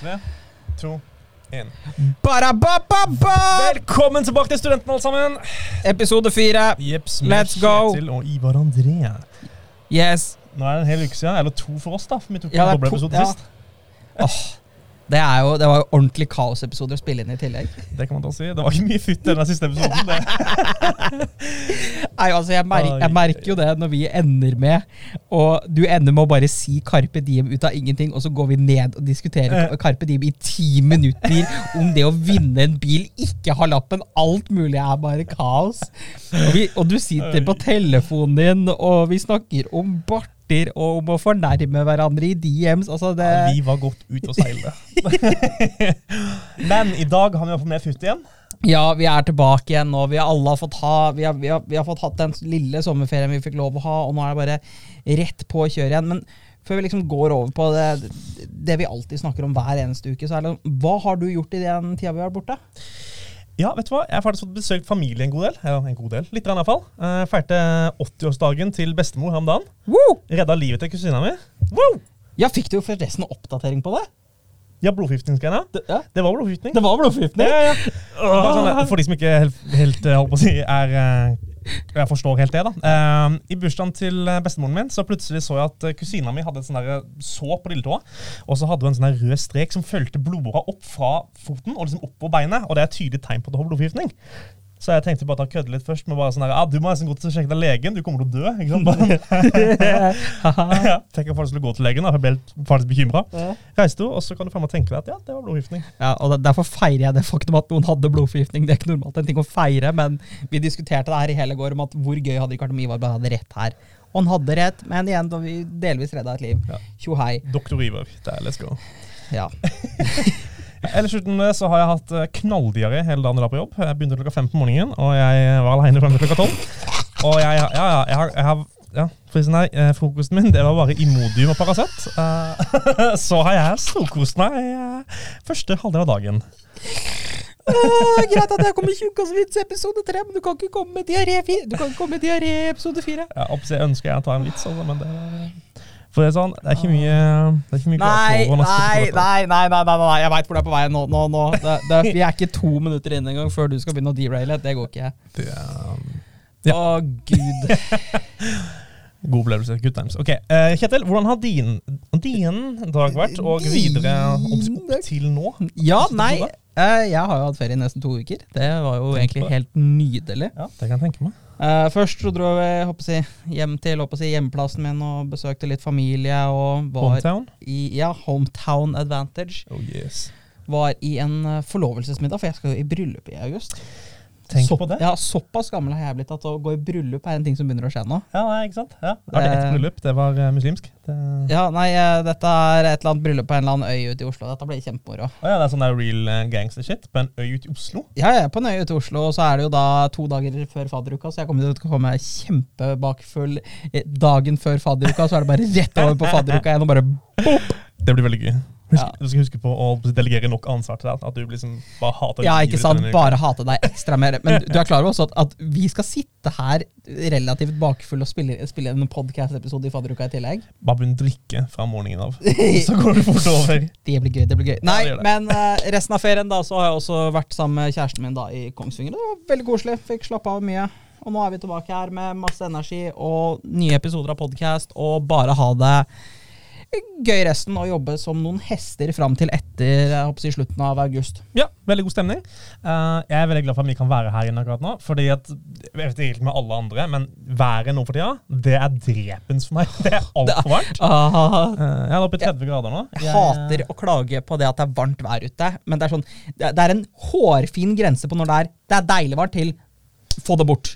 Tre, to, én. Velkommen tilbake til Studenten, alle sammen. Episode fire. Jeps, Let's go. Kjetil og Ivar André. Yes. Nå er det en hel uke siden, eller to for oss, da. For vi tok Ja, en det er dobbel to- episode ja. sist. Det, er jo, det var jo ordentlig kaosepisoder å spille inn i tillegg. Det kan man da si. Det var ikke mye futt i den siste episoden. Nei, altså jeg, mer jeg merker jo det når vi ender med Og du ender med å bare si Carpe Diem ut av ingenting, og så går vi ned og diskuterer Carpe Diem i ti minutter om det å vinne en bil, ikke ha lappen. Alt mulig er bare kaos. Og, vi, og du sitter på telefonen din, og vi snakker om barter og om å fornærme hverandre i DMs. Altså det Ja, vi var godt ute å seile. Men i dag har vi fått mer futt igjen. Ja, vi er tilbake igjen nå. Vi har alle fått ha Vi har, vi har, vi har fått hatt den lille sommerferien vi fikk lov å ha, og nå er det bare rett på å kjøre igjen. Men før vi liksom går over på det, det vi alltid snakker om hver eneste uke, så er det hva har du gjort i den tida vi har vært borte? Ja, vet du hva? Jeg har faktisk fått besøkt familie en god del. Ja, en god del. Litt i hvert fall. Uh, Feirte 80-årsdagen til bestemor her om dagen. Woo! Redda livet til kusina mi. Wow! Ja, fikk du forresten oppdatering på det? Ja, blodforgiftningsgreiene. Det, ja. Det var blodforgiftning. det var blodforgiftning. Ja, ja, ja. Sånn, for de som ikke helt, helt eh, holdt på å si, er eh, Jeg forstår helt det, da. Eh, I bursdagen til eh, bestemoren min så plutselig så jeg at eh, kusina mi hadde et sånn sår på lilletåa. Og så hadde hun en sånn rød strek som fulgte blodåra opp fra foten og liksom opp på beinet. Og det er et tydelig tegn på at du har blodforgiftning. Så jeg tenkte bare å kødde litt først med bare sånn her, ah, du må nesten gå til å sjekke deg legen, du kommer til å dø. ikke sant? Ja, tenk at folk skulle gå til legen, da, jeg ble faktisk bekymra. Ja. Reiste du, og så kan du faen meg tenke deg at ja, det var blodforgiftning. Ja, og Derfor feirer jeg det faktum at noen hadde blodforgiftning. Det er ikke normalt en ting å feire, men vi diskuterte det her i hele går om at hvor gøy hadde det ikke vært om Ivar bare hadde rett her. Og han hadde rett, men igjen, da vi delvis redda et liv. Ja. Tjo hei. Doktor Ivar, der, let's go. Ja. Ellers uten det så har jeg hatt eh, knalldiaré hele dagen i dag på jobb. Jeg begynte klokka fem på morgenen, og jeg var aleine frem til klokka tolv. Og jeg, ja, ja, jeg har, jeg har ja, nei, eh, Frokosten min det var bare Imodium og Paracet. Eh, så har jeg storkost meg første halvdel av dagen. Åh, greit at jeg kommer i tjukkasvits episode tre, men du kan ikke komme med diaré episode fire. Ja, jeg ønsker jeg å ta en vits, altså, men det For det er sånn, det er ikke mye Det er ikke mye Nei, nei, nei, nei, nei, nei, nei. jeg veit hvor du er på vei nå. nå, nå. Det, det, vi er ikke to minutter inne engang før du skal begynne å deraile. Det går ikke. Det er, ja. Å, gud. God opplevelse. Good times. Ok, uh, Kjetil, hvordan har din, din dag vært, og videre opp, til nå? Ja, nei. eh, jeg har jo hatt ferie i nesten to uker. Det var jo Tenk egentlig helt nydelig. Ja, det kan jeg tenke meg. Eh, først så dro jeg håper jeg, hjem til håper jeg, hjemplassen min og besøkte litt familie. Hometown? i ja, Hometown Advantage. Oh yes. Var i en eh, forlovelsesmiddag, for jeg skal jo i bryllup i august. Tenk Så- på det. Ja, Såpass gammel har jeg blitt at å gå i bryllup er en ting som begynner å skje nå. Ja, nei, ikke sant? Ja. Det var det ett Eh, bryllup. Det var eh, muslimsk. Det... Ja, nei, eh, Dette er et eller annet bryllup på en eller annen øy ute i Oslo. Dette blir kjempemoro. Å ja, det er sånn der real eh, gangster shit på en øy ute i Oslo. Ja, er på en øy ute i Oslo, og så er det jo da to dager før fadderuka, så jeg kommer til å komme kjempebakfull dagen før fadderuka, så er det bare rett over på fadderuka igjen og bare Det blir veldig gøy. Husk, Ja. Du skal huske på å delegere nok ansvar til deg. At du liksom bare hater Ja, ikke sant, bare hate deg ekstra mer. Men du er klar over også at, at vi skal sitte her relativt bakfull og spille, spille en podcast-episode i fadderuka i tillegg. Bare begynn å drikke fra morgenen av. Så går det fort over. Det blir gøy. det blir gøy. Nei, det. men uh, resten av ferien da, så har jeg også vært sammen med kjæresten min da i Kongsvinger. Det var veldig koselig. Fikk slappe av mye. Og nå er vi tilbake her med masse energi og nye episoder av podkast og bare ha det gøy resten å jobbe som noen hester fram til etter jeg håper slutten av august. Ja, veldig god stemning. Uh, jeg er veldig glad for at vi kan være her inne akkurat nå. Fordi at, jeg vet ikke helt med alle andre, men været nå for tida, det er drepens for meg. Det er altfor varmt. Eh, jeg er oppe i 30 grader nå. jeg hater å klage på det at det er varmt vær ute, men det er, sånn, det det er en hårfin grense på når det er, det er deilig varmt til få det bort.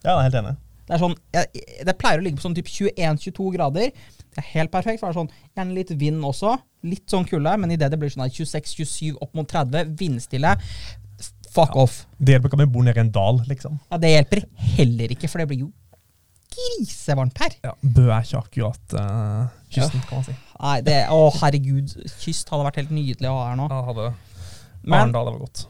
Ja, jeg er helt enig. Det, er sånn, jeg, det pleier å ligge på sånn typ 21-22 grader. Det er helt perfekt. for det er sånn, Gjerne litt vind også. Litt sånn kulde, men idet det blir sånn 26-27 opp mot 30, vindstille, fuck off. Det hjelper ikke om vi bor nede i en dal, liksom. Ja, Det hjelper heller ikke, for det blir jo grisevarmt her. Ja, Bø er ikke akkurat uh, kysten, kan man si. Nei, det, Å, herregud. Kyst hadde vært helt nydelig å ha her nå. Ja, hadde Men Arendal det var godt.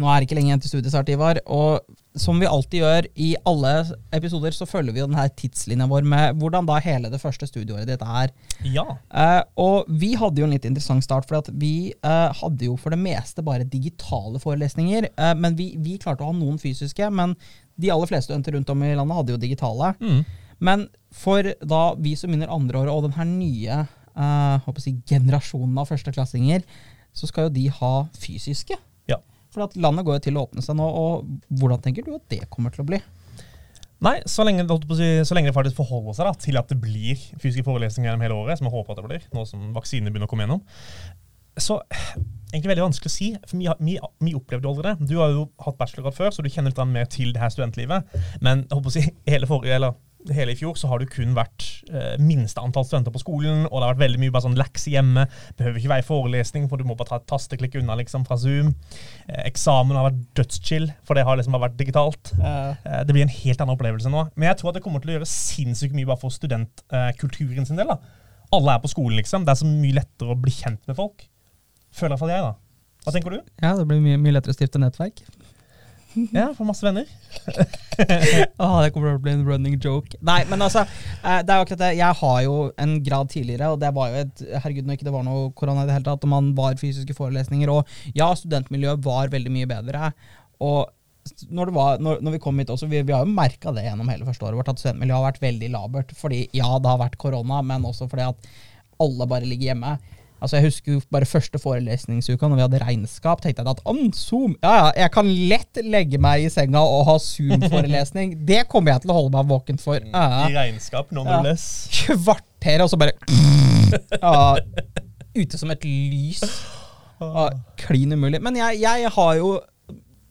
Nå er det ikke lenge igjen til studiestart, Ivar. Og som vi alltid gjør i alle episoder, så følger vi jo denne tidslinja vår med hvordan da hele det første studieåret ditt er. Ja. Eh, og vi hadde jo en litt interessant start, for vi eh, hadde jo for det meste bare digitale forelesninger. Eh, men vi, vi, klarte å ha noen fysiske, men de aller fleste studenter rundt om i landet hadde jo digitale. Mm. Men for da vi som begynner andreåret, og den her nye eh, jeg, generasjonen av førsteklassinger, så skal jo de ha fysiske. For at landet går jo til å åpne seg nå, og hvordan tenker du at det kommer til å bli? Nei, så lenge, så lenge det faktisk forholder seg da, til at det blir fysiske forelesninger gjennom hele året, som jeg håper at det blir, nå som vaksinene begynner å komme gjennom, så egentlig veldig vanskelig å si. for Vi, vi, vi opplevde aldri det. Du har jo hatt bachelorgrad før, så du kjenner litt mer til det her studentlivet. Men jeg håper å si, hele forrige, eller hele i fjor så har det kun vært eh, minste antall studenter på skolen, og det har vært veldig mye bare sånn lekse hjemme. Behøver ikke være i forelesning, for du må bare ta et tasteklikk unna liksom fra Zoom. Eh, eksamen har vært dødschill, for det har liksom bare vært digitalt. Eh, det blir en helt annen opplevelse nå. Men jeg tror at det kommer til å gjøre sinnssykt mye bare for studentkulturen sin del. da. Alle er på skolen, liksom. Det er så mye lettere å bli kjent med folk. Føler i hvert fall jeg, da. Hva tenker du? Ja, det blir mye, mye lettere å stifte nettverk. Ja, får masse venner. ah, det kommer til å bli en running joke. Nei, men altså, eh, det er jo akkurat det. Jeg har jo en grad tidligere, og det var jo et Herregud, når ikke det var noe korona i det hele tatt, og man var fysiske forelesninger, og ja, studentmiljøet var veldig mye bedre. Og når, var, når, når, vi kom hit også, vi, vi har jo merka det gjennom hele første året vårt, at studentmiljøet har vært veldig labert. Fordi ja, det har vært korona, men også fordi at alle bare ligger hjemme. Altså Jeg husker jo bare første forelesningsuka, når vi hadde regnskap, tenkte jeg at om Zoom Ja, ja, jeg kan lett legge meg i senga og ha Zoom-forelesning. det kommer jeg til å holde meg våken for. Ja. I regnskap, nonetheless. ja. less. Kvarter, og så bare ja, Ute som et lys. Ja, Klin umulig. Men jeg, jeg, har jo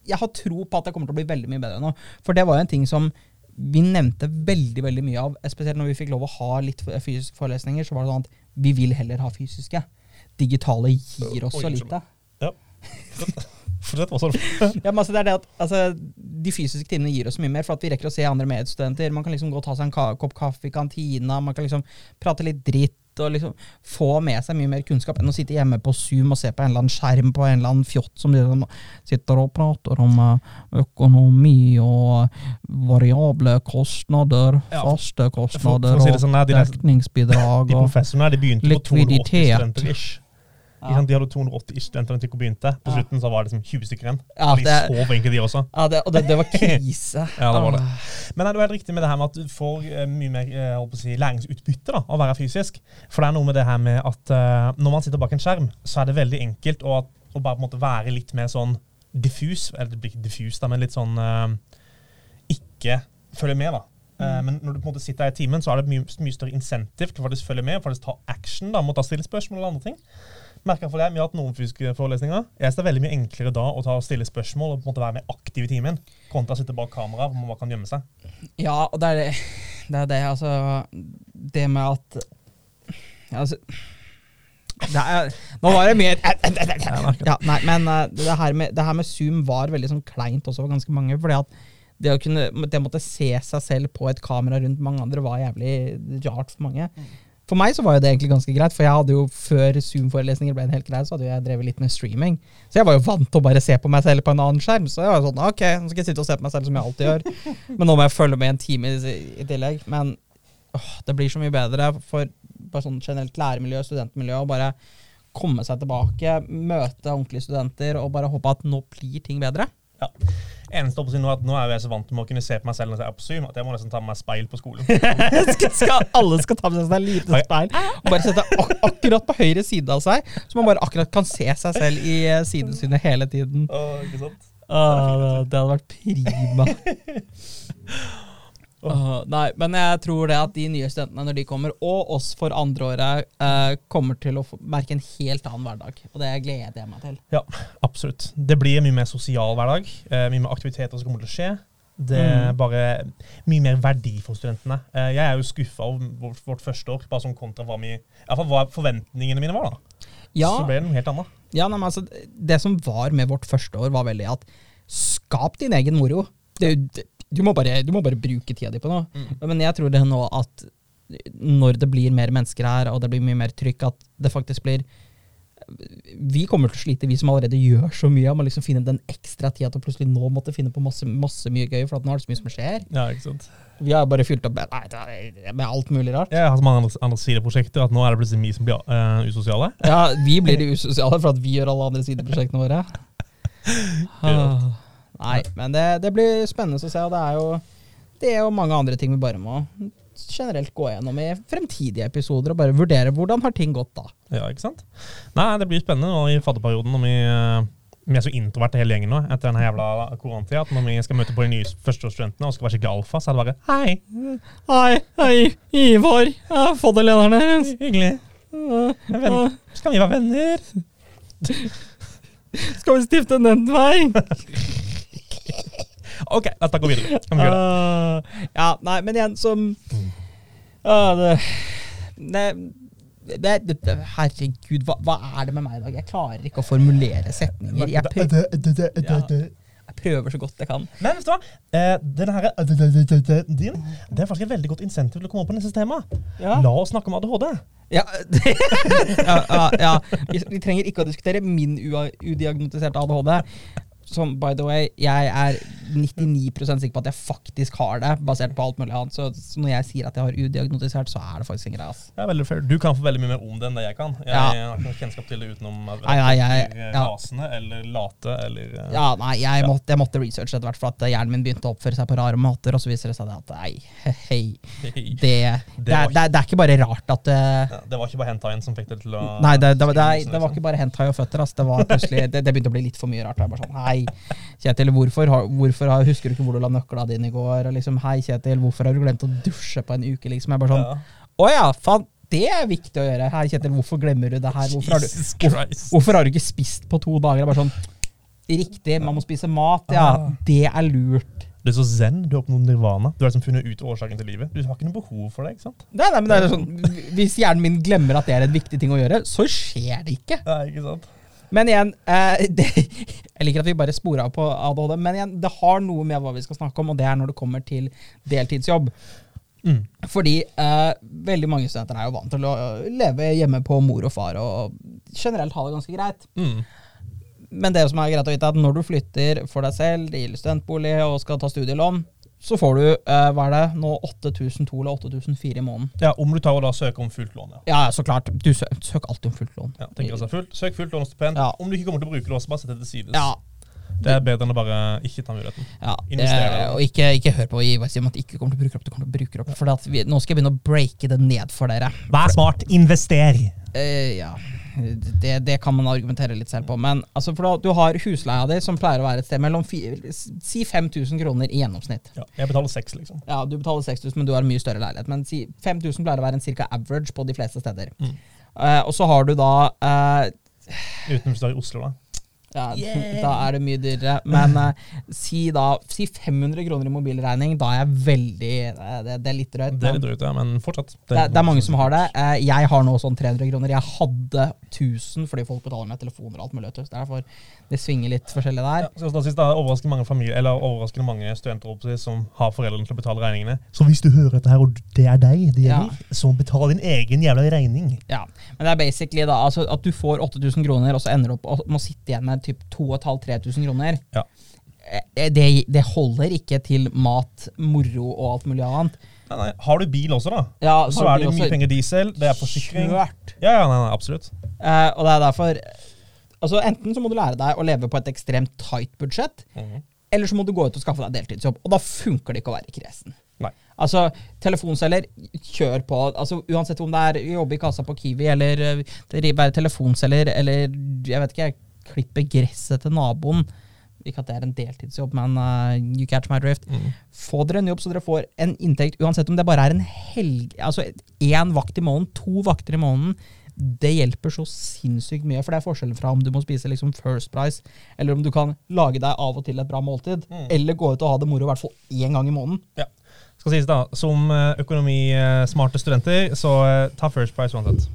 Jeg har tro på at det kommer til å bli veldig mye bedre nå. For det var jo en ting som vi nevnte veldig veldig mye av, spesielt når vi fikk lov å ha litt fysiske forelesninger. så var det sånn at vi vil heller ha fysiske digitale gir oss så lite. Ja. Fortsett, hva ja, altså, det er det at, altså, de fysiske timene gir oss mye mer, for at vi rekker å se andre medstudenter. Man kan liksom gå og ta seg en ka kopp kaffe i kantina, man kan liksom prate litt dritt og liksom få med seg mye mer kunnskap enn å sitte hjemme på Zoom og se på en eller annen skjerm på en eller annen fjott som sitter og prater om eh, økonomi og variable kostnader, ja, faste kostnader si sånn, og dekningsbidrag de professorene de begynte på 280 studenter ish. Ja. De hadde 280 studenter da de begynte. På slutten så var det liksom 20 stykker igjen. Ja, de sov egentlig, de også. Ja, det, og det, det var krise. ja, det var det. Men er det helt riktig med det her med at du får uh, mye mer uh, si, læringsutbytte da, av å være fysisk? For det er noe med det her med at uh, når man sitter bak en skjerm, så er det veldig enkelt å, å bare på en måte være litt mer sånn diffus, eller det blir ikke diffus, da, men litt sånn ikke følge med, da. Mm. Men når du på en måte sitter her i timen, så er det mye, mye større insentiv til å følge med, faktisk ta action, da, å stille spørsmål eller andre ting merker for det, Vi har hatt noen fysiske forelesninger. Jeg synes Det er veldig mye enklere da å ta og stille spørsmål og på en måte være mer aktiv i timen, kontra å sitte bak kamera hvor man bare kan gjemme seg. Ja, og det er det, det, er det altså Det med at altså, det er, nå var det mye ja, Nei, men uh, det her, med, det her, med, Zoom var veldig sånn kleint også for ganske mange. fordi at det å kunne, det måtte se seg selv på et kamera rundt mange andre var jævlig rart for mange. For meg så var jo det egentlig ganske greit, for jeg hadde jo før Zoom-forelesninger ble en helt grei, så hadde jeg drevet litt med streaming. Så jeg var jo vant til å bare se på meg selv på en annen skjerm. Så jeg var sånn, ok, nå skal jeg sitte og se på meg selv som jeg alltid gjør. Men nå må jeg følge med en time i, i tillegg. Men åh, det blir så mye bedre for bare sånn generelt læremiljø, studentmiljø, å bare komme seg tilbake, møte ordentlige studenter og bare håpe at nå blir ting bedre. Ja. Eneste si nå, at nå er jeg så vant med å kunne se på meg selv når jeg er på Zoom, at jeg må nesten ta med meg speil på skolen. skal, alle skal ta med seg et lite speil og bare sette ak akkurat på høyre side av seg, så man bare akkurat kan se seg selv i uh, sidesynet hele tiden. Åh, ikke sant? Åh, det hadde vært prima. Uh, nei, men jeg tror det at de nye studentene når de kommer, og oss for andreåret, uh, kommer til å merke en helt annen hverdag. Og det gleder jeg meg til. Ja, absolutt. Det blir mye mer sosial hverdag. Uh, mye mer aktiviteter som kommer til å skje. Det er mm. bare mye mer verdi for studentene. Uh, jeg er jo skuffa over vårt, vårt, første år, bare sånn kontra hva, mye, hva forventningene mine var. da. Ja, Så ble det noe helt annet. Ja, nei, altså, Det som var med vårt første år, var veldig at skap din egen moro. Det, du må, bare, du må bare bruke tida di på noe. Mm. Men jeg tror det nå at når det blir mer mennesker her, og det blir mye mer trykk, at det faktisk blir vi kommer til å slite, vi som allerede gjør så mye, med å liksom finne den ekstra tida til å plutselig nå måtte finne på masse, masse mye gøy, for nå er det så mye som skjer. Ja, ikke sant? Vi har bare fylt opp med, med alt mulig rart. Jeg har så mange andre, andre sideprosjekter at nå er det plutselig vi som blir uh, usosiale. Ja, vi blir de usosiale for at vi gjør alle andre sideprosjektene våre. Ah, Nei, men det, det blir spennende å se, og det er jo det er jo mange andre ting vi bare må generelt gå gjennom i fremtidige episoder og bare vurdere hvordan har ting gått da. Ja, ikke sant? Nei, det blir spennende nå i fadderperioden når vi, eh, vi er så introverte hele gjengen nå etter denne jævla koronatida. At når vi skal møte på de nye førsteårsstudentene og skal være skikkelig alfa, så er det bare Hei, Hei, hei, Ivar. Jeg har fått lederen deres. hyggelig. Venn- Skal vi være venner? Skal vi stifte en nettvei? Ok, dette går videre. Uh, ja, nei, men igjen, som uh, det, det, det, det, Herregud, hva, hva er det med meg i dag? Jeg klarer ikke å formulere setninger. Jeg, prøver, jeg prøver så godt jeg kan. Men vet du hva? Eh, denne her, din, det er faktisk et veldig godt insentiv til å komme opp på neste tema. Ja. La oss snakke om ADHD. Ja, ja, ja, ja. Vi, vi trenger ikke å diskutere min udiagnotiserte ADHD. Som, by the way, jeg er 99 sikker på at jeg faktisk har det, basert på alt mulig annet. Så, så når jeg sier at jeg har udiagnotisert, så er det faktisk en greie. ass. Det er veldig fair. Du kan få veldig mye mer om det enn det jeg kan. Jeg Ja. har ikke noe kjennskap til det utenom Nei, nei, jeg- blir, eh, ja. eller late eller eh, Ja, nei, jeg Ja. måtte, jeg måtte researche etter hvert, for at hjernen min begynte å oppføre seg på rare måter, og så viser det seg at nei, hei, det, det, er, det, er, det er ikke bare rart at eh, Det var ikke bare hentaien som fikk det til å Nei, det, det, var- det, det var ikke bare hentai og føtter. ass. Det var plutselig, det, det begynte å bli litt for mye rart. Jeg bare sånn, Hei, Kjetil, hvorfor, har, hvorfor har, husker du ikke hvor du la nøkla dine i går? Og liksom, Hei, Kjetil, hvorfor har du glemt å dusje på en uke? Liksom, jeg bare sånn, Ja. Å ja, faen, det er viktig å gjøre. Hei, Kjetil, hvorfor glemmer du det her? Hvorfor har du, hvor, hvorfor, har du ikke spist på to dager? Jeg bare sånn, Riktig, man må spise mat. Ja, Ah. det er lurt. Du er så zen. Du har oppnådd nirvana. Du har liksom funnet ut årsaken til livet. Du har ikke noe behov for det. ikke sant? Nei, nei, men det er sånn, Hvis hjernen min glemmer at det er en viktig ting å gjøre, så skjer det ikke. Nei, ikke sant? Men igjen, eh, det, jeg liker at vi bare sporer av på ADHD, men igjen, det har noe med hva vi skal snakke om, og det er når det kommer til deltidsjobb. Mm. Fordi eh, veldig mange studenter er jo vant til å øh, leve hjemme på mor og far, og generelt ha det ganske greit. Mm. Men det som er greit å vite, er at når du flytter for deg selv til studentbolig og skal ta studielån, så får du eh, hva er det, nå 8002 eller 8004 i måneden. Ja, Om du tar og da søker om fullt lån, ja. Ja, så klart. Du søker søk alltid om fullt lån. ja tenker altså fullt, Søk fullt lån og stipend. Ja. Om du ikke kommer til å bruke det, også bare sett det til sides. Ja, Det er bedre enn å bare ikke ta muligheten. Ja, Investere. og ikke, ikke hør på Ivar si om at ikke kommer til å bruke opp. Du kommer til å bruke opp. For vi, nå skal jeg begynne å breake det ned for dere. Vær smart. Invester. Eh, ja, det, det kan man argumentere litt selv på. Men altså, for da, du har husleia di, som pleier å være et sted mellom fi- si 5000 kroner i gjennomsnitt. Ja, jeg betaler seks, liksom. Ja, Du betaler 6000, men du har en mye større leilighet. Men si 5000 pleier å være en cirka average på de fleste steder. Mm. Uh, og så har du da uh, Utenom hvis du er i Oslo, da. Ja, da er det mye dyrere. Men uh, si da si 500 kroner i mobilregning. Da er jeg veldig eh, Det, det er litt drøyt. Det er litt drøyt, ja, men fortsatt. Det, det, det er mange som har det. Uh, Jeg har nå sånn 300 kroner. Jeg hadde 1000 fordi folk betaler med telefoner og alt mulig. Derfor det svinger litt forskjellig der. Ja, så da synes det er overraskende mange familie, eller overraskende mange studenter som har foreldrene til å betale regningene. Så hvis du hører dette her, og det er deg det Ja. så betal din egen jævla regning. Ja, Men det er basically da altså at du får 8000 kroner, og så ender du opp og må sitte igjen med typ 2500-3000 kroner. Ja. Eh, Det, det holder ikke til mat, moro og alt mulig annet. Nei, nei. Har du bil også, da, Ja, så er det mye penger diesel, det er forsikring. Kjørt. Ja, ja, nei, nei, absolutt. Eh, og det er derfor Altså Enten så må du lære deg å leve på et ekstremt tight budsjett, Mhm. eller så må du gå ut og skaffe deg deltidsjobb. Og da funker det ikke å være kresen. Nei. Altså, telefonselger, kjør på. Altså, Uansett om det er jobbe i kassa på Kiwi, eller eh, det er telefonselger, eller jeg vet ikke, klippe gresset til naboen. Ikke at det er en deltidsjobb, men uh, you catch my drift. Mm. Få dere en jobb så dere får en inntekt, uansett om det bare er en helg Altså én vakt i måneden, to vakter i måneden. Det hjelper så sinnssykt mye, for det er forskjellen fra om du må spise liksom First Price, eller om du kan lage deg av og til et bra måltid, Mm. eller gå ut og ha det moro i hvert fall én gang i måneden. Ja. Skal sies da, Som eh, økonomismarte studenter, så eh, ta First Price uansett.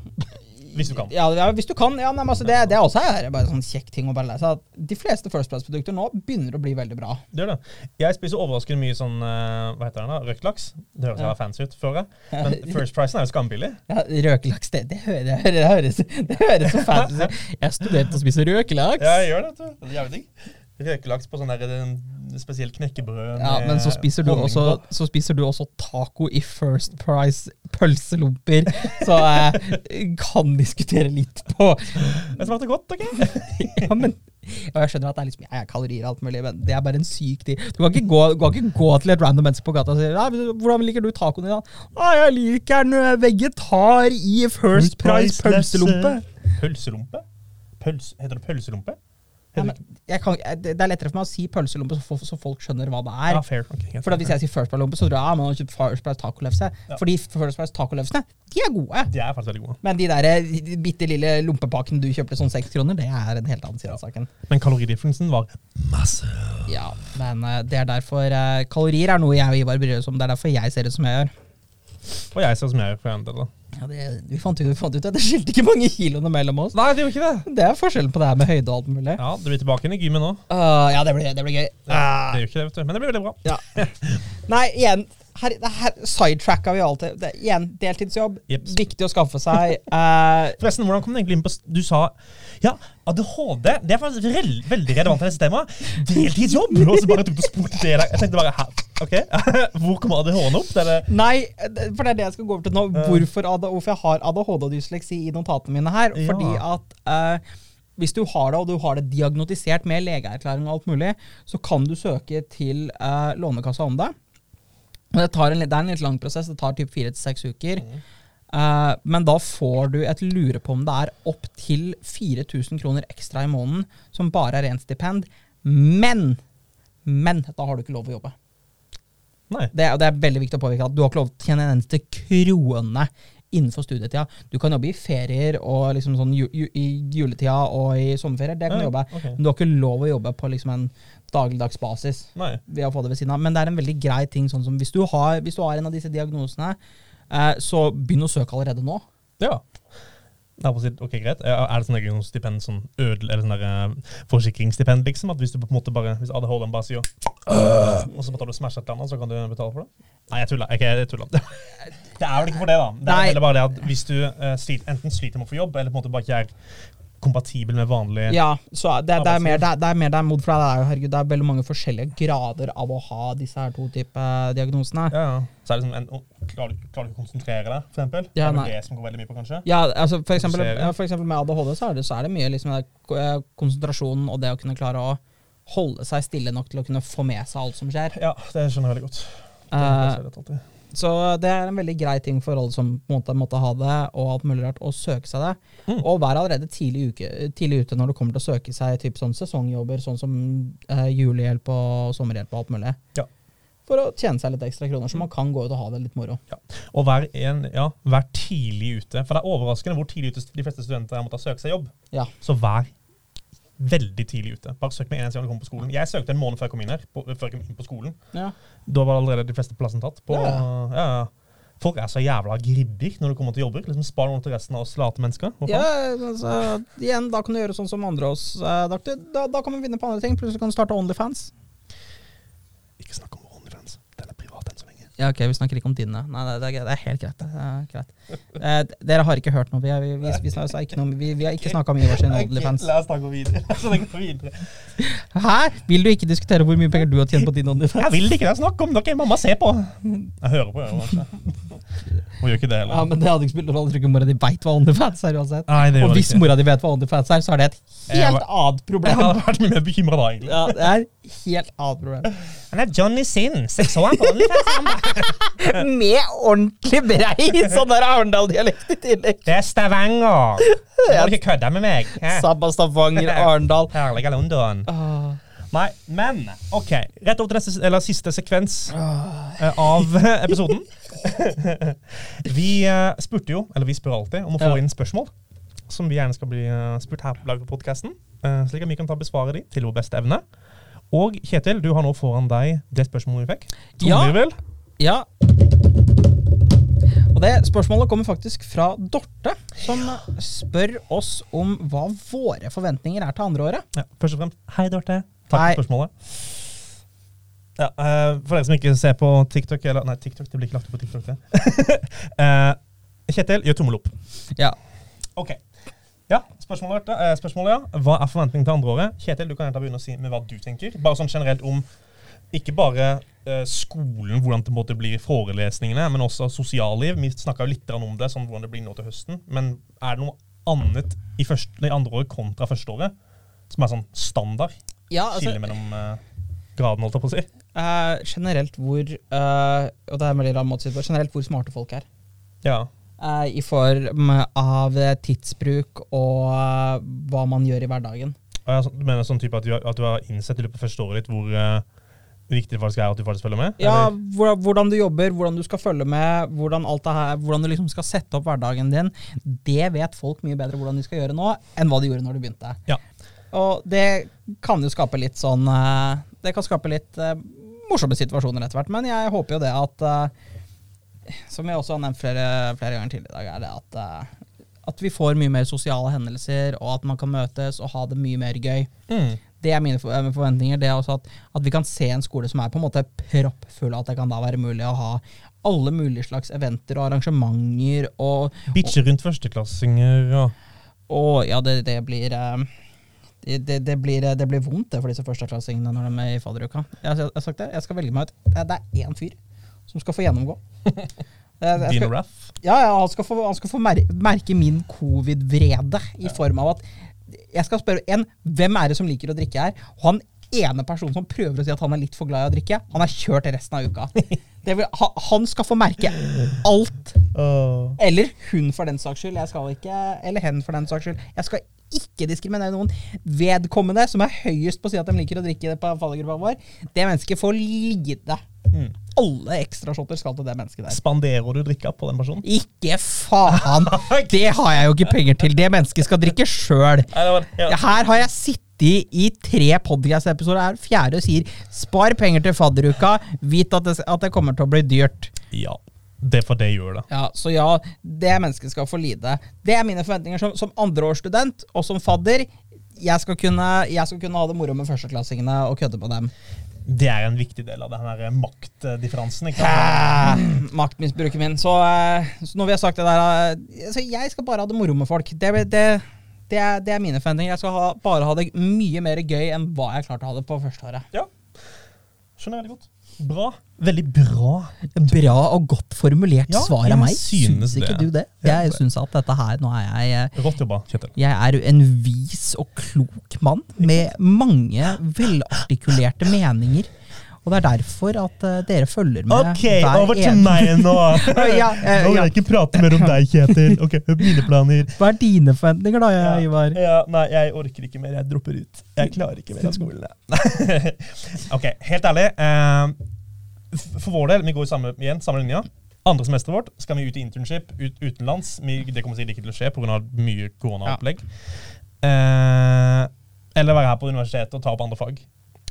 Hvis du kan. Ja, ja, hvis du kan. Ja, nei, men altså, det, det er også er bare en sånn kjekk ting å bare lese. At de fleste First Price-produkter nå begynner å bli veldig bra. Det gjør det. Jeg spiser overraskende mye sånn eh, Hva heter den da? Røkt laks. Det høres Ja. fancy ut før. jeg. Men First Pricen er jo skambillig. Ja, Røkelaks, det, det, hø- det, hø- det, høres, det høres så fancy ut. Jeg studerte å spise røkelaks. Ja, jeg gjør det. Det er jævlig digg. Røkelaks på sånn der eh, spesielt knekkebrød Ja, men så spiser, du også, så spiser du også taco i First Price pølselomper, så jeg kan diskutere litt på Det smakte godt, OK? Ja, men og jeg skjønner at det er liksom, ja, kalorier og alt mulig, men det er bare en syk tid. Du kan ikke gå, kan ikke gå til et random menneske på gata og si «Nei, 'Hvordan liker du tacoen din?' da?» 'Å, jeg liker den vegetar i First Price pølselompe. Pølselompe? Pøls, heter det pølselompe? Ja, kan, det det er lettere for meg å si pølselompe, så, så folk skjønner hva det det- er. ja, fair. Okay. For da Hvis jeg sier First Price lompe, så tror jeg at man har kjøpt First Price tacolefse. Ja. Fordi First Price tacolefsene, de er gode. De er faktisk veldig gode. Men de der de bitte lille lompepakken du kjøpte sånn seks kroner, det er en helt annen side av saken. Men kaloridifferensen var masse. Ja, men eh, det er derfor eh, Kalorier er noe jeg og Ivar bryr oss om. Det er derfor jeg ser ut som jeg gjør. Og jeg ser som jeg gjør for en del. da. Ja, det, vi, fant ut, vi fant ut at det skilte ikke mange kiloene mellom oss. Nei, det gjorde ikke det. Det er forskjellen på det her med høyde og alt mulig. Ja, Du blir tilbake inn i gymmet nå. Uh, ja, det blir, det blir gøy. Det det gjør ikke det, vet du. Men det blir veldig bra. Ja. Nei, igjen, her, det her sidetracka vi alltid. Det, igjen, deltidsjobb. Jeps. Viktig å skaffe seg. Uh, Forresten, hvordan kom du egentlig inn på Du sa ja, ADHD. Det er faktisk rel veldig relevant til dette temaet. Deltidsjobb! Og så bare tok du og spurte det der. Jeg tenkte bare her. Ok, Hvor kommer ADHD-en opp? Det det nei, for det er det jeg skal gå over til nå. Hvorfor, ADHD, hvorfor jeg har ADHD og dysleksi i notatene mine her. Ja. Fordi at uh, hvis du har det, og du har det diagnotisert med legeerklæring og alt mulig, så kan du søke til eh, Lånekassa om det. Det, tar en, det er en litt lang prosess. Det tar typ fire til seks uker. Eh, men da får du et lure på om det er opp til 4000 kroner ekstra i måneden, som bare er rent stipend. Men! Men da har du ikke lov å jobbe. Nei. Det, det er veldig viktig å påvirke at du har ikke lov til å tjene en eneste krone innenfor studietida. Du kan jobbe i ferier og liksom sånn ju, ju, i juletida og i sommerferier. Det kan du jobbe. Okay. Men du har ikke lov å jobbe på liksom en dagligdags basis Nei. ved å få det ved siden av. Men det er en veldig grei ting. sånn som Hvis du har, hvis du har en av disse diagnosene, eh, så begynn å søke allerede nå. Ja. Ok, greit. Er det sånn stipend, sånn ødel, eller sånn eh, forsikringsstipend, liksom? At hvis du på en måte bare, hvis ADHD-en bare sier «Øh», og så betaler du Smash et eller annet, så kan du betale for det? Nei, jeg tuller. Okay, jeg tuller. Det er vel ikke for det, da. Det er Nei. bare det at hvis du uh, sliter, enten sliter med å få jobb, eller på en måte bare ikke er kompatibel med vanlig Ja, så det, det, er mer, det, er- det er mer det er mod, for det er, jo- herregud, det er veldig mange forskjellige grader av å ha disse her to typer diagnosene. Ja, ja. Så er det liksom en, klarer, du, ikke å konsentrere deg, for eksempel? Ja, er det nei. det som går veldig mye på, kanskje? Ja, altså for eksempel, for eksempel med ADHD så er det, så er det mye liksom det eh, konsentrasjonen og det å kunne klare å holde seg stille nok til å kunne få med seg alt som skjer. Ja, det skjønner jeg veldig godt. Det, er det ser jeg alltid. Så det er en veldig grei ting for alle som måtte, måtte ha det, og alt mulig rart, å søke seg det. Mm. Og vær allerede tidlig, uke, tidlig ute når det kommer til å søke seg typ sånn sesongjobber, sånn som eh, julehjelp og sommerhjelp og alt mulig. Ja. For å tjene seg litt ekstra kroner, så man kan gå ut og ha det litt moro. Ja. Og vær, en, ja, vær tidlig ute. For det er overraskende hvor tidlig ute de fleste studenter er måtte søke seg jobb. Ja. Så vær veldig tidlig ute. Bare søk med en eneste gang du kommer på skolen. Jeg søkte en måned før jeg kom inn her. På, før jeg kom inn på skolen. Ja. Da var allerede de fleste plassene tatt. På, Ja. ja. Folk er så jævla gridder når du kommer til jobber. Liksom Spar noe til resten av oss late mennesker. Ja, altså, igjen, da kan du gjøre sånn som andre oss. eh, Da, da, da kan vi vinne på andre ting. Plutselig kan du starte Onlyfans. Ikke snakk om OnlyFans. Den er privat enn så lenge. Ja, ok, Vi snakker ikke om dine. Nei, det, er, det er helt greit. Det er greit. Eh, dere har ikke hørt noe. Vi, vi, vi, vi, snakker ikke noe, vi, vi har ikke snakka om Ivars Onlyfans. La oss snakke videre. Hæ? Vil du ikke diskutere hvor mye penger du har tjent på din Onlyfans? Jeg vil ikke det. Snakk om dere. Mamma ser på. Jeg hører på. Jeg, kanskje. Hun gjør ikke det heller. Ja, men Det hadde ikke spilt noen rolle. Jeg tror ikke mora di veit hva Onlyfans er uansett. Nei, det gjør Og hvis ikke. mora di vet hva Onlyfans er, så er det et helt var- annet Jeg problem. hadde vært mye mer bekymra da, egentlig. Ja, det er et helt annet problem. Han er Johnny Sin. Seks år han på OnlyFans. Med ordentlig brei sånn der Arendal-dialekt i tillegg. Det er Stavanger. Du må ikke kødde med meg. Sabba, Stavanger, Arendal. Herlige London. Oh. Nei, men OK. Rett over til neste, eller siste sekvens uh, av episoden. vi eh, spurte jo, eller vi spør alltid, om å få Ja. inn spørsmål. Som vi gjerne skal bli eh, spurt her på Lag på podkasten. slik at vi kan ta besvare de til vår beste evne. Og Kjetil, du har nå foran deg det spørsmålet vi fikk. Ja. Trommevirvel. Ja. Og det spørsmålet kommer faktisk fra Dorte, som spør oss om hva våre forventninger er til andre året. Ja, først og fremst, hei, Dorte. Takk Hei. for spørsmålet. Ja, eh, for dere som ikke ser på TikTok eller, Nei, TikTok, det blir ikke lagt opp på TikTok. det. Eh, Kjetil, gjør tommel opp. Ja. Ok. Ja, spørsmålet, eh, spørsmålet ja. Hva er forventningen til andre året? Kjetil, du kan gjerne begynne å si med hva du tenker. Bare sånn generelt om ikke bare skolen, hvordan det måtte bli forelesningene, men også sosialliv. Vi snakka litt om det, sånn hvordan det blir nå til høsten. Men er det noe annet i, første, i andre året kontra første året som er sånn standard? ja altså, Skille mellom graden, holdt jeg på å si. Uh, generelt hvor uh, Og det er veldig rar måte å si det på. Generelt hvor smarte folk er. Ja. Uh, I form av tidsbruk og hva man gjør i hverdagen. Ja, så, du mener sånn type at du, at du har innsett i løpet av første året ditt hvor viktig det faktisk er at du faktisk følger med? Ja, eller? hvor- hvordan du jobber, hvordan du skal følge med, hvordan alt det her, hvordan du liksom skal sette opp hverdagen din. Det vet folk mye bedre hvordan de skal gjøre nå, enn hva de gjorde når de begynte. Ja. Og det kan jo skape litt sånn Det kan skape litt uh, morsomme situasjoner etter hvert, men jeg håper jo det at uh, Som jeg også har nevnt flere, flere ganger tidligere i dag, er det at uh, at vi får mye mer sosiale hendelser, og at man kan møtes og ha det mye mer gøy. Mm. Det er mine forventninger. Det er også at, at vi kan se en skole som er på en måte proppfull, at det kan da være mulig å ha alle mulige slags eventer og arrangementer. Og, Bitche rundt førsteklassinger og og ja, det, det blir eh, det, det, blir, eh, det blir vondt det for disse førsteklassingene når de er i fadderuka. Jeg, jeg, jeg, jeg skal velge meg ut. Det, er- én fyr som skal få gjennomgå. Dean jeg Dino Raff. Ja, ja, han skal få, han skal få mer, merke min covid-vrede i form av at jeg skal spørre en, hvem er det som liker å drikke her? Og han ene personen som prøver å si at han er litt for glad i å drikke, han er kjørt resten av uka. Det vil, han skal få merke alt. Eller hun for den saks skyld. Jeg skal ikke, eller hen for den saks skyld. Jeg skal ikke diskriminere noen. Vedkommende som er høyest på å si at de liker å drikke det på fallgruppa vår, det mennesket får lide. Mm. Alle ekstrashotter skal til det mennesket der. Spanderer du drikka på den personen? Ikke faen! Det har jeg jo ikke penger til. Det mennesket skal drikke sjøl. Her har jeg sittet i tre podcast-episoder, er fjerde sier 'spar penger til fadderuka', vit at det, at det kommer til å bli dyrt. ja. Det for det gjør det. Ja, Så ja, det mennesket skal få lide. Det er mine forventninger som, som andreårsstudent og som fadder. Jeg skal, kunne, jeg skal kunne ha det moro med førsteklassingene og kødde på dem. Det er en viktig del av den maktdifferansen. ikke sant? Maktmisbruket min. Så, eh, så når vi har sagt det der eh, så Jeg skal bare ha det moro med folk. Det, det, det, er, det er mine forventninger. Jeg skal ha, bare ha det mye mer gøy enn hva jeg klarte å ha det på første året. Ja. Skjønner jeg veldig godt. Bra. Veldig bra. Bra og godt formulert Ja, svar av meg. synes synes ikke det. du det? Jeg synes syns at dette her Nå er jeg eh, Rått jobba, Kjetil. Jeg er en vis og klok mann med mange velartikulerte meninger. Og det er derfor at uh, dere følger med Ok, over til meg nå. Ja, eh, Nå vil jeg ikke prate mer om deg, Kjetil. Ok, Mine planer. Hva er dine forventninger, da, Ja, Ivar? ja, nei, jeg orker ikke mer. Jeg dropper ut. Jeg klarer ikke mer av skolen. ok, helt ærlig. Uh, for vår del, vi går samme, igjen, samme linja. Andre semesteret vårt skal vi ut i internship ut, utenlands. Vi, det kommer sikkert ikke til å skje pga. mye koronaopplegg. Eh, eller være her på universitetet og ta opp andre fag.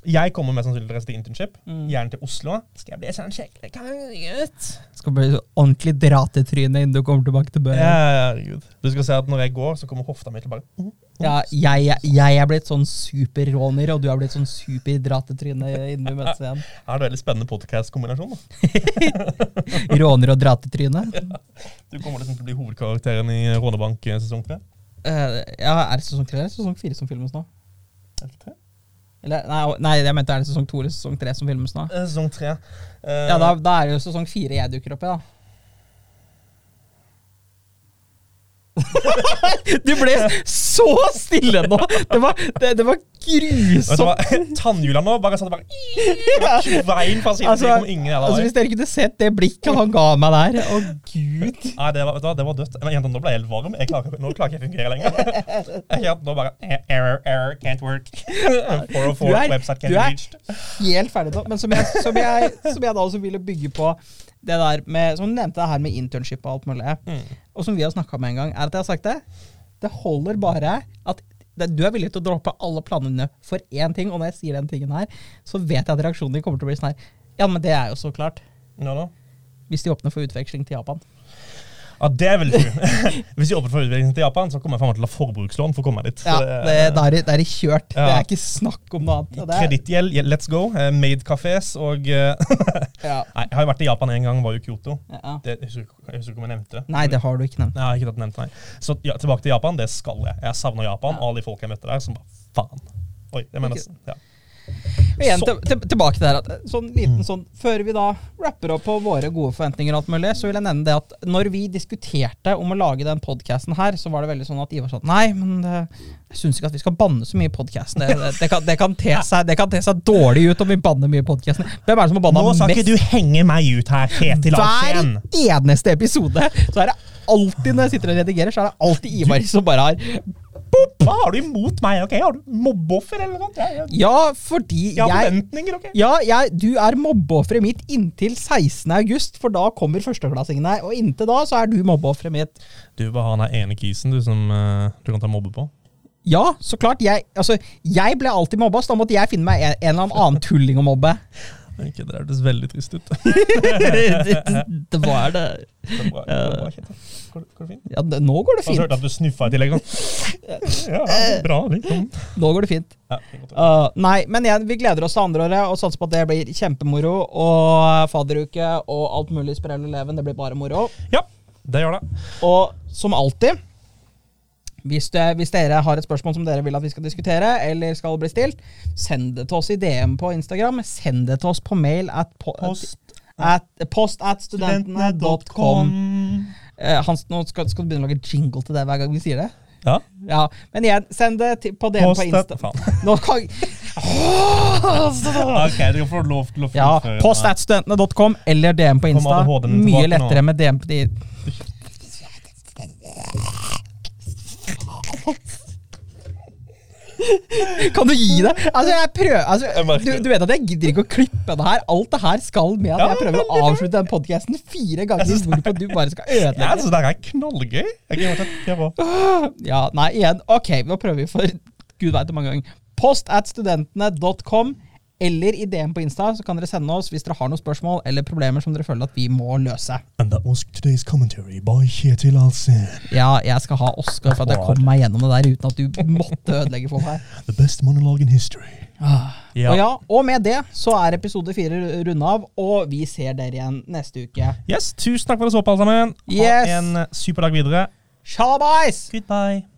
Jeg kommer mest sannsynlig til å reise til internship. Mm. Gjerne til Oslo. Skal jeg bli sånn skikkelig kongegutt? Skal bli så ordentlig dratetryne innen du kommer tilbake til Ja, ja, herregud. Du skal se at når jeg går, så kommer hofta mi tilbake. mm, Ja, jeg, jeg er blitt sånn superråner, og du er blitt sånn superdratetryne innen vi møtes igjen. Her er det veldig spennende podcast-kombinasjon. da. Råner og dratetryne. Du kommer liksom til å bli hovedkarakteren i Rånebank eh, sesong tre. Uh, ja, er det sesong tre eller sesong fire som filmes nå? Er det tre? Eller, nei, nei, jeg mente er det sesong to eller sesong tre som filmes nå? Eh, Sesong tre. Uh, Ja, da, da er det jo sesong fire jeg dukker opp i, da. Du ble så stille nå! Det var, det, det var grusomt. Tannhjula nå bare satt bare Kvein fra siden Altså, altså, hvis dere kunne sett det blikket han ga meg der Å, gud. Nei, det var, det var dødt. Men jenta, nå ble jeg helt varm. Jeg klarer, nå klarer ikke å fungere lenger. Jeg nå bare eh, Error, error, can't work. 404, Du er- website can't du er- reached. Helt ferdig nå. Men som jeg, som, jeg, som jeg da også ville bygge på det der med Som du nevnte det her med internship og alt mulig. Mm. Og som vi har snakka om en gang, er at jeg har sagt det. Det holder bare at det, du er villig til å droppe alle planene for én ting, og når jeg sier den tingen her, så vet jeg at reaksjonen din kommer til å bli sånn her Ja, men det er jo så klart. Ja, da. Hvis de åpner for utveksling til Japan. Ja, det er du. Hvis jeg åpner for utvikling til Japan, så kommer jeg faen til å ha forbrukslån for å komme dit. Ja, det, da, er det, da er det kjørt. Det er ikke snakk om noe annet. Kredittgjeld, let's go. eh, Made cafés og eh, Ja. Nei, jeg har jo vært i Japan en gang, var jo Kyoto. Ja. Det, jeg, husker, ikke- jeg husker ikke om jeg nevnte det. Nei, det har du ikke nevnt. Nei, jeg har ikke nevnt nei. Så ja, tilbake til Japan, det skal jeg. Jeg savner Japan Ja. og alle de folk jeg møtte der, som bare faen. Oi, det mener jeg. Ja. Igjen, til, til, tilbake til det her. At, sånn liten Mm. sånn, Før vi da rapper opp på våre gode forventninger, og alt mulig, så vil jeg nevne det at når vi diskuterte om å lage den podkasten her, så var det veldig sånn at Ivar sa nei, men det, jeg syns ikke at vi skal banne så mye i podkasten. Det, det, kan- det, kan te seg- det kan te seg dårlig ut om vi banner mye i podkasten. Hvem er det som har banna Nå skal ikke du henge meg ut her, Kjetil Hver eneste episode så er det alltid når jeg sitter og redigerer, så er det alltid Ivar som bare har Hva har du imot meg? ok? Har du mobbeoffer eller noe? Jeg, jeg, Ja, fordi jeg har forventninger, ok? Ja, jeg, du er mobbeofferet mitt inntil 16. august, for da kommer førsteklassingene. Og inntil da så er du mobbeofferet mitt. Du bare har den der ene kisen du som uh, du kan ta mobbe på. Ja, så klart. Jeg, altså, jeg ble alltid mobba, så da måtte jeg finne meg en, en eller annen tulling å mobbe. Ok, Det hørtes veldig trist ut. det, det var det. Det det bra, Går, det- går det fint? Ja, det, nå går det Jeg har hørt at du snuffa i tillegg. Ja, bra, liksom. Nå går det fint. Ja. Uh, nei, men igjen, vi gleder oss til andreåret og satser på at det blir kjempemoro. Og fadderuke og alt mulig sprell og leven. Det blir bare moro. ja, det gjør det. Og som alltid hvis, du, hvis dere har et spørsmål som dere vil at vi skal diskutere, eller skal bli stilt, send det til oss i DM på Instagram. Send det til oss på mail at, po Post at, post at studentene.com. Eh, Hans, nå skal, skal du begynne å lage jingle til det hver gang vi sier det? Ja. Ja, Men igjen, send det til, på DM Post på Instagram. Insta. Faen. Nå kan Ok, du får lov til å Ja, fullføre. post at studentene.com eller DM på Insta. Mye lettere med DM på de Kan du gi det? Altså, jeg prøver altså, du, du vet at jeg gidder ikke å klippe det her. Alt det her skal med at jeg prøver å avslutte den podkasten fire ganger, hvorpå du bare skal ødelegge. så det her er knallgøy. Jeg se. Ja, nei, igjen. Ok, nå prøver vi for gud veit hvor mange ganger. Post at studentene.com eller i DM på Insta, så kan dere sende oss hvis dere har noen spørsmål eller problemer som dere føler at vi må løse. And that was today's commentary by Kjetil Alsen. Ja, jeg skal ha Oscar for at jeg kom meg gjennom det der uten at du måtte ødelegge for meg. The best monologue in history. Ah. Ja. Og ja, og med det så er episode fire runda av, og vi ser dere igjen neste uke. Yes, tusen takk for at dere så på, alle sammen. Ha Yes. en super dag videre. Shalabais! Goodbye.